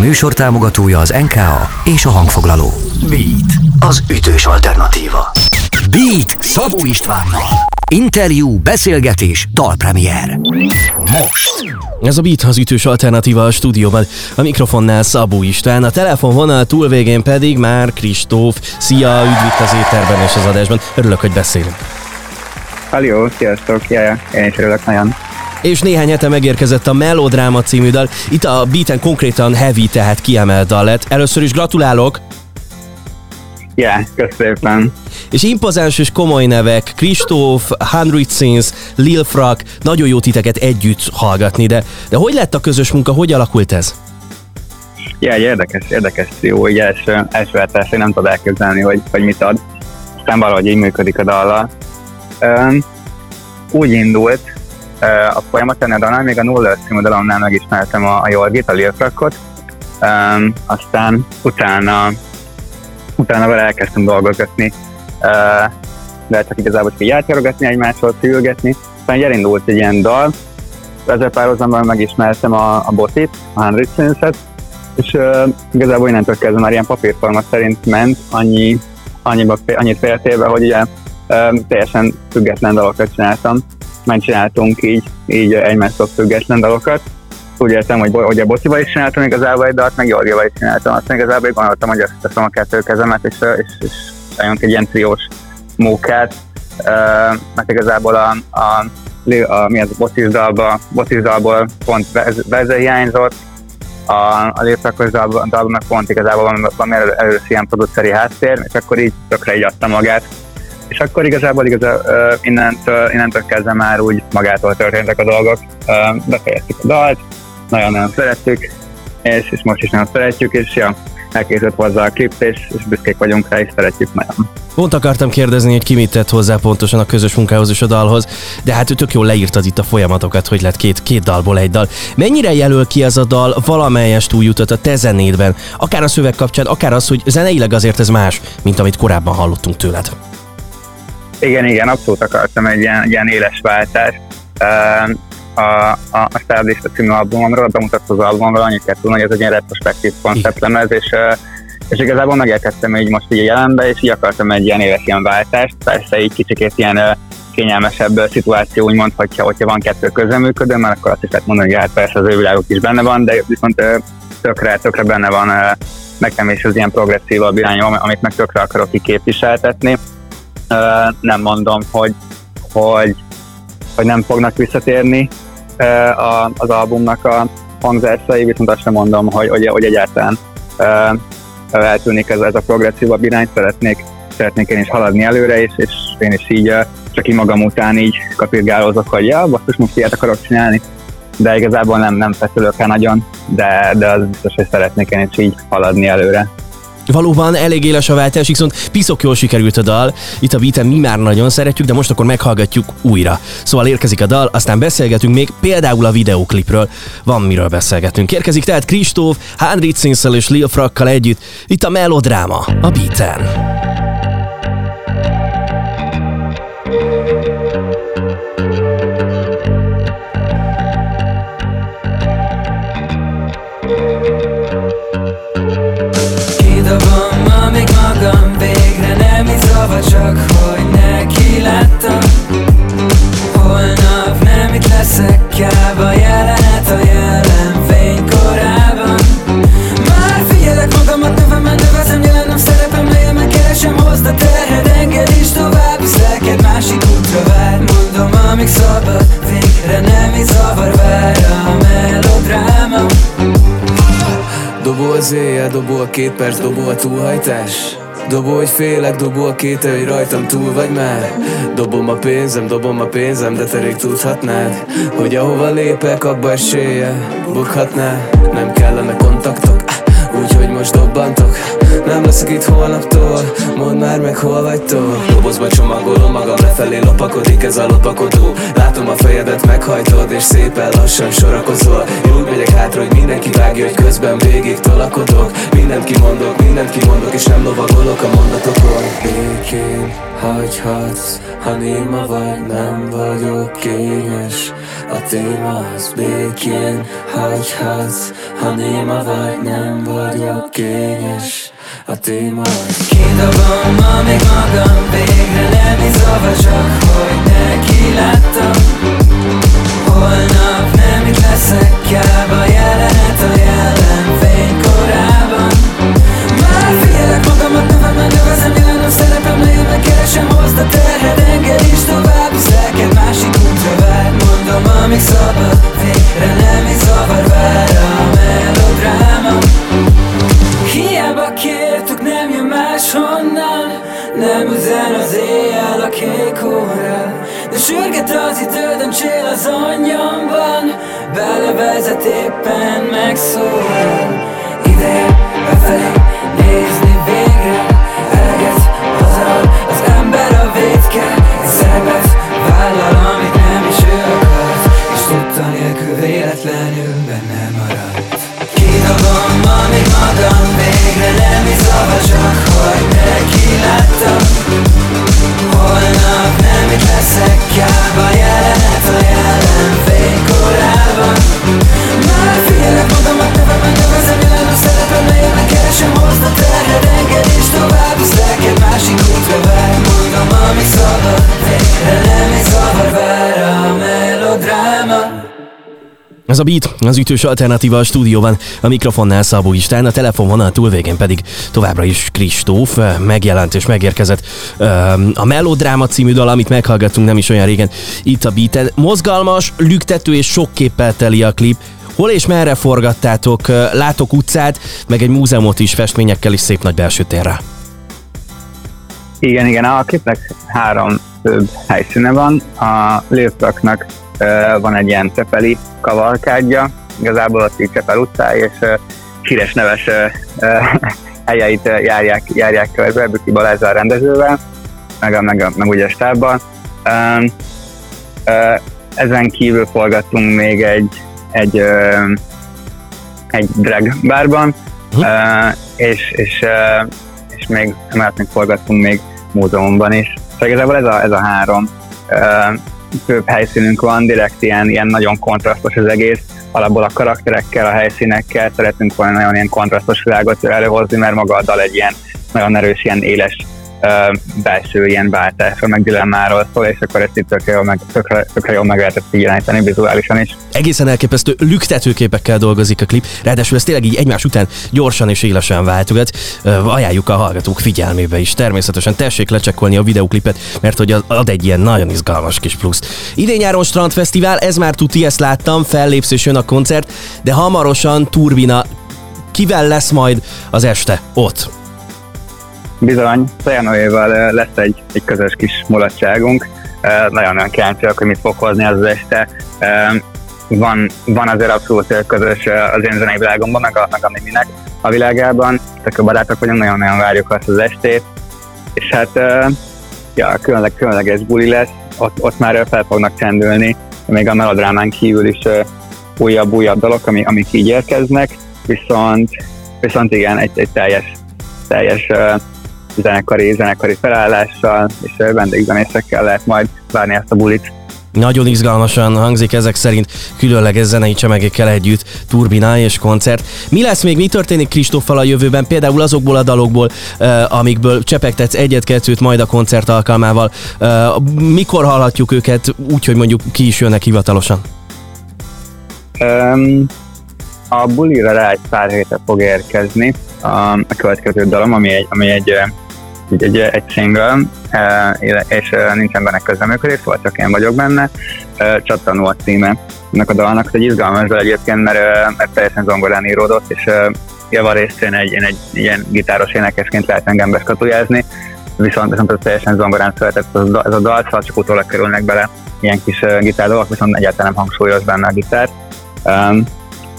műsor támogatója az NKA és a hangfoglaló. Beat, az ütős alternatíva. Beat Szabó Istvánnal. Interjú, beszélgetés, dalpremier. Most. Ez a Beat az ütős alternatíva a stúdióban. A mikrofonnál Szabó István, a telefonvonal túlvégén pedig már Kristóf. Szia, üdv itt az éterben és az adásban. Örülök, hogy beszélünk. Halló, sziasztok, jaja, én is örülök nagyon. És néhány hete megérkezett a Melodráma című dal. Itt a beaten konkrétan heavy, tehát kiemelt dal lett. Először is gratulálok! Ja, yeah, köszönöm. És impozáns és komoly nevek, Kristóf, Hundred Sins, Lil Frak, nagyon jó titeket együtt hallgatni, de, de hogy lett a közös munka, hogy alakult ez? Ja, egy érdekes, érdekes jó, hogy első, első vetésre nem tudod elképzelni, hogy, hogy mit ad. Aztán valahogy így működik a dallal. Um, úgy indult a folyamat ennél dalnál, még a Nuller című dalomnál megismertem a, a Jorgit, a Lil Frakot, um, aztán utána utána vele elkezdtem dolgozni, de csak igazából csak játszogatni egymással, szülgetni. Aztán elindult egy ilyen dal, ezzel párhuzamban megismertem a, a botit, a Hundred Sense-et, és uh, igazából innentől kezdve már ilyen papírforma szerint ment, annyi, annyiba, annyit féltéve, hogy ugye uh, teljesen független dalokat csináltam. Megcsináltunk így, így egymástól független dalokat, úgy értem, hogy, hogy a Bocival is csináltam igazából egy dalt, meg Jorgival is csináltam. Aztán igazából gondoltam, hogy összeteszem a kettő kezemet, és, és, és egy ilyen triós mókát, mert igazából a, a, a, mi az a Bocis dalba, Bocis dalból pont Beze hiányzott, a, a Lépszakos dalban, dalban meg pont igazából van, van először ilyen produceri háttér, és akkor így tökre így adta magát. És akkor igazából igazából, innentől, innentől kezdve már úgy magától történtek a dolgok. Befejeztük a dalt, nagyon-nagyon szerettük, és, és most is nagyon szeretjük, és ja, elkészült hozzá a klip, és, és büszkék vagyunk rá, és szeretjük nagyon. Pont akartam kérdezni, hogy ki mit tett hozzá pontosan a közös munkához és a dalhoz, de hát tök jól leírtad itt a folyamatokat, hogy lett két, két dalból egy dal. Mennyire jelöl ki ez a dal valamelyest újjutat a te zenédben? Akár a szöveg kapcsán, akár az, hogy zeneileg azért ez más, mint amit korábban hallottunk tőled. Igen, igen, abszolút akartam egy ilyen, ilyen éles váltást. Uh, a, a, a Stardust című albumomról, bemutatkozó az albumomról, annyit kell tudni, hogy ez egy ilyen retrospektív konceptlemez, és, és igazából megérkeztem így most így a jelenbe, és így akartam egy ilyen éves ilyen váltást, persze így kicsikét ilyen kényelmesebb szituáció, úgymond, hogyha, hogyha van kettő közeműködő, mert akkor azt is lehet mondani, hogy hát persze az ő világok is benne van, de viszont tökre, tökre benne van nekem is az ilyen progresszívabb irányom, amit meg tökre akarok kiképviseltetni. Nem mondom, hogy, hogy hogy nem fognak visszatérni az albumnak a hangzásai, viszont azt sem mondom, hogy, hogy, hogy egyáltalán eltűnik ez, ez a progresszívabb irány, szeretnék, szeretnék én is haladni előre, és, és én is így csak ki magam után így kapirgálózok, hogy ja, basszus, most ilyet akarok csinálni, de igazából nem, nem feszülök el nagyon, de, de az biztos, hogy szeretnék én is így haladni előre. Valóban elég éles a váltás, viszont piszok jól sikerült a dal. Itt a beaten mi már nagyon szeretjük, de most akkor meghallgatjuk újra. Szóval érkezik a dal, aztán beszélgetünk még például a videoklipről. Van miről beszélgetünk. Érkezik tehát Kristóf, Hánrit Szinszel és Lil Frakkal együtt. Itt a melodráma, a beaten. Csak hogy neki lettem Holnap nem itt leszek kába jelenet a jelen az éjjel, dobol két perc, dobol a túlhajtás. Dobó, hogy félek, dobó a két hogy rajtam túl vagy már. Dobom a pénzem, dobom a pénzem, de te rég tudhatnád Hogy ahova lépek, abba esélye bukhatná. Nem kellene kontaktok, úgyhogy most dobbantok Nem leszek itt holnaptól, mondd már meg hol vagytok Dobozba csomagolom magam, lefelé lopakodik ez a lopakodó. Látom a fejedet meghajtod, és szépen lassan sorakozol. Én úgy megyek hátra, hogy mindenki vágja, hogy közben végig tolakodok. Mindent kimondok, mindent kimondok, és nem lovagolok a mondatokon. Békén Hagyhatsz, ha néma vagy, nem vagyok kényes. A téma az békén Hagyhatsz, ha néma vagy, nem vagyok kényes a téma Kidobom, amíg magam végre nem zavar Csak hogy neki láttam máshonnan Nem üzen az éjjel a kék óra De sürget az idő, döntsél az anyjamban Belevezet éppen megszólal. Ideje befelé nézni végre a Beat, az ütős alternatíva a stúdióban, a mikrofonnál Szabó István, a telefonvonal túlvégén pedig továbbra is Kristóf, eh, megjelent és megérkezett eh, a Melodráma című dal, amit meghallgattunk nem is olyan régen itt a Beaten. Mozgalmas, lüktető és sok képpel teli a klip. Hol és merre forgattátok? Eh, Látok utcát, meg egy múzeumot is festményekkel is szép nagy belső térrel. Igen, igen, a klipnek három főbb helyszíne van. A Lőpraknak van egy ilyen Csepeli kavalkádja, igazából ott így Csepel utcáj, és híres neves helyeit járják, járják körbe, Büki Balázs a rendezővel, meg, a, meg, a, meg ugye a stábban. Ezen kívül forgattunk még egy, egy, egy drag bárban, uh, és, és, és még emellett még forgattunk még múzeumban is. Szóval igazából ez a, ez a három főbb helyszínünk van, direkt ilyen, ilyen nagyon kontrasztos az egész, alapból a karakterekkel, a helyszínekkel szeretünk volna nagyon ilyen kontrasztos világot előhozni, mert maga a dal egy ilyen nagyon erős, ilyen éles belső ilyen váltásról, meg dilemmáról szól, és akkor ezt itt tökre jól meg, tökre, tökre jól meg lehetett jeleníteni vizuálisan is. Egészen elképesztő lüktetőképekkel dolgozik a klip, ráadásul ez tényleg így egymás után gyorsan és élesen váltogat. Ajánljuk a hallgatók figyelmébe is. Természetesen tessék lecsekkolni a videoklipet, mert hogy az ad egy ilyen nagyon izgalmas kis pluszt. Idén nyáron Strandfesztivál, ez már tuti, ezt láttam, fellépsz és jön a koncert, de hamarosan Turbina kivel lesz majd az este ott? Bizony, Szajanóéval lesz egy, egy közös kis mulatságunk. Nagyon-nagyon kíváncsiak, hogy mit fog hozni az, este. Van, van azért abszolút közös az én zenei világomban, meg a, meg a Miminek a világában. Tök a barátok vagyunk, nagyon-nagyon várjuk azt az estét. És hát ja, különleg, különleges buli lesz, ott, ott már fel fognak csendülni, még a melodrámán kívül is újabb-újabb dalok, amik, amik így érkeznek, viszont, viszont igen, egy, egy teljes, teljes zenekari, zenekari felállással és vendégzenészekkel lehet majd várni ezt a bulit. Nagyon izgalmasan hangzik ezek szerint különleges zenei csemegekkel együtt, turbina és koncert. Mi lesz még, mi történik Kristóffal a jövőben, például azokból a dalokból, uh, amikből csepegtetsz egyet-kettőt majd a koncert alkalmával. Uh, mikor hallhatjuk őket úgy, hogy mondjuk ki is jönnek hivatalosan? Um, a bulira rá egy pár hétre fog érkezni a, a következő dalom, ami egy, ami egy, egy, egy, egy single, és nincsen benne közreműködés, szóval csak én vagyok benne. Csattanó a címe ennek a dalnak, egy izgalmas dal egyébként, mert, mert teljesen zongorán íródott, és javarészt én egy, én egy ilyen gitáros énekesként lehet engem beskatujázni, viszont, viszont ez teljesen zongorán született ez a, dal, szóval csak utólag kerülnek bele ilyen kis gitárdalok, viszont egyáltalán nem hangsúlyoz benne a gitárt. Um,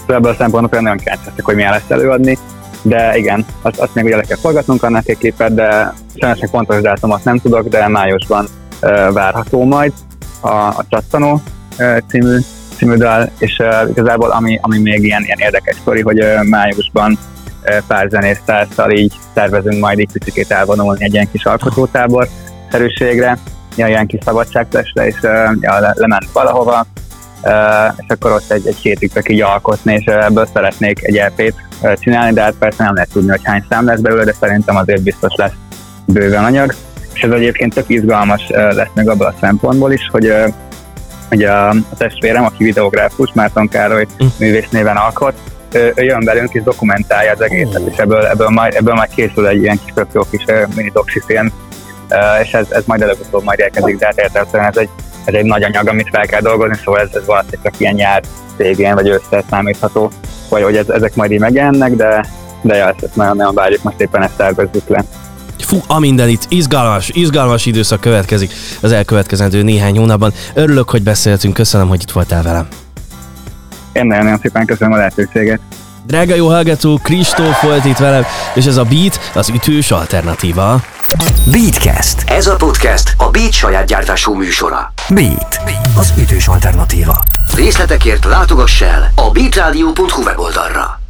Szóval ebből a szempontból nagyon kíváncsiak, hogy milyen lesz előadni, de igen, azt, azt még ugye le kell forgatnunk annak egy képet, de sajnos még pontos dátumot nem tudok, de májusban uh, várható majd a, a Csattanó uh, című, című dal, és uh, igazából ami, ami még ilyen, ilyen érdekes sztori, hogy uh, májusban uh, pár zenésztárszal így tervezünk majd egy picit elvonulni egy ilyen kis alkotótábor, egyszerűségre, ja, ilyen kis szabadságtestre, és ja, le, lement valahova, és akkor ott egy, egy hétig így alkotni, és ebből szeretnék egy EP-t csinálni, de hát persze nem lehet tudni, hogy hány szám lesz belőle, de szerintem azért biztos lesz bőven anyag. És ez egyébként tök izgalmas lesz meg abban a szempontból is, hogy ugye a, testvérem, aki videográfus, Márton Károly hm. művész néven alkot, ő, ő jön velünk és dokumentálja az egészet, és ebből, ebből, majd, ebből majd készül egy ilyen kis jó kis mini film, és ez, ez majd előbb-utóbb majd érkezik, de hát ez egy, ez egy nagy anyag, amit fel kell dolgozni, szóval ez, ez valószínűleg csak ilyen nyár végén vagy össze számítható, vagy hogy ez, ezek majd így megjelennek, de, de ja, ezt, nagyon-nagyon várjuk, most éppen ezt tervezzük le. Fú, a minden itt izgalmas, izgalmas időszak következik az elkövetkezendő néhány hónapban. Örülök, hogy beszéltünk, köszönöm, hogy itt voltál velem. Én nagyon-nagyon szépen köszönöm a lehetőséget. Drága jó hallgató, Kristóf volt itt velem, és ez a Beat az ütős alternatíva. Beatcast. Ez a podcast a Beat saját gyártású műsora. Beat. Az ütős alternatíva. Részletekért látogass el a beatradio.hu weboldalra.